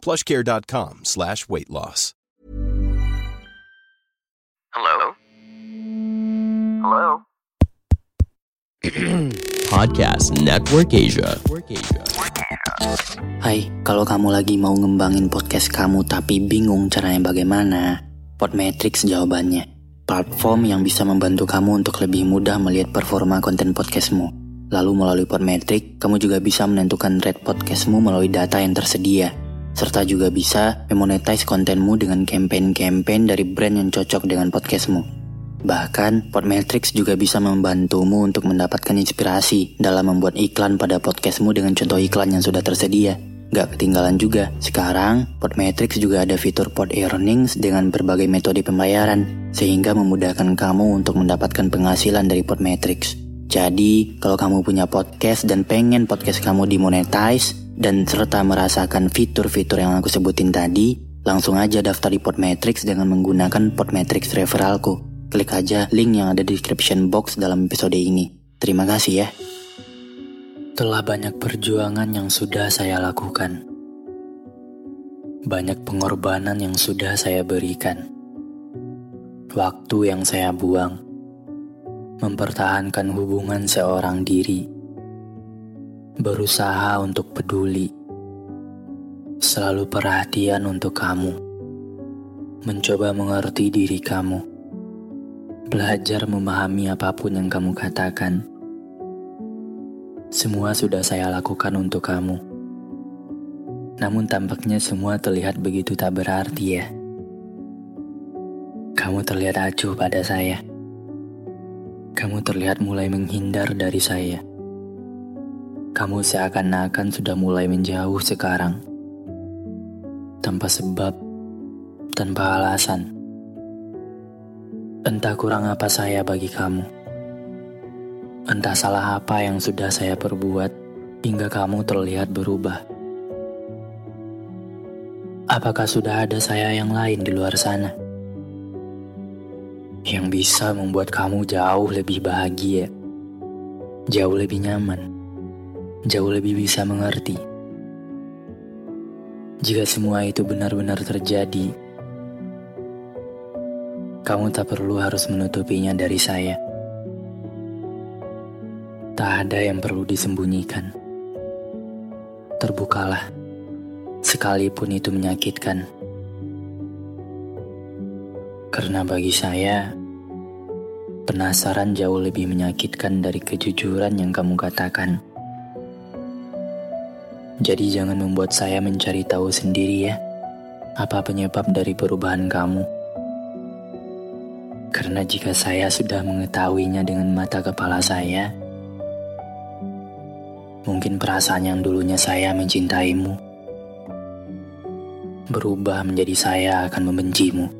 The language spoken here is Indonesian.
plushcare.com slash weight loss. Hello? Hello? Podcast Network Asia. Hai, kalau kamu lagi mau ngembangin podcast kamu tapi bingung caranya bagaimana, Podmetrics jawabannya. Platform yang bisa membantu kamu untuk lebih mudah melihat performa konten podcastmu. Lalu melalui Podmetrics, kamu juga bisa menentukan rate podcastmu melalui data yang tersedia. Serta juga bisa memonetize kontenmu dengan campaign-campaign dari brand yang cocok dengan podcastmu. Bahkan, Podmetrics juga bisa membantumu untuk mendapatkan inspirasi dalam membuat iklan pada podcastmu dengan contoh iklan yang sudah tersedia. Gak ketinggalan juga, sekarang Podmetrics juga ada fitur Pod Earnings dengan berbagai metode pembayaran, sehingga memudahkan kamu untuk mendapatkan penghasilan dari Podmetrics. Jadi, kalau kamu punya podcast dan pengen podcast kamu dimonetize, dan serta merasakan fitur-fitur yang aku sebutin tadi, langsung aja daftar di Podmetrics dengan menggunakan Podmetrics referralku. Klik aja link yang ada di description box dalam episode ini. Terima kasih ya. Telah banyak perjuangan yang sudah saya lakukan. Banyak pengorbanan yang sudah saya berikan. Waktu yang saya buang. Mempertahankan hubungan seorang diri. Berusaha untuk peduli. Selalu perhatian untuk kamu. Mencoba mengerti diri kamu Belajar memahami apa pun yang kamu katakan. Semua sudah saya lakukan untuk kamu. Namun tampaknya semua terlihat begitu tak berarti ya. Kamu terlihat acuh pada saya. Kamu terlihat mulai menghindar dari saya. Kamu seakan-akan sudah mulai menjauh sekarang. Tanpa sebab, tanpa alasan. Entah kurang apa saya bagi kamu. Entah salah apa yang sudah saya perbuat hingga kamu terlihat berubah. Apakah sudah ada saya yang lain di luar sana? Yang bisa membuat kamu jauh lebih bahagia, jauh lebih nyaman, jauh lebih bisa mengerti. Jika semua itu benar-benar terjadi, kamu tak perlu harus menutupinya dari saya. Tak ada yang perlu disembunyikan. Terbukalah, sekalipun itu menyakitkan. Karena bagi saya, penasaran jauh lebih menyakitkan dari kejujuran yang kamu katakan. Jadi jangan membuat saya mencari tahu sendiri ya, apa penyebab dari perubahan kamu. Karena jika saya sudah mengetahuinya dengan mata kepala saya, mungkin perasaan yang dulunya saya mencintaimu berubah menjadi saya akan membencimu.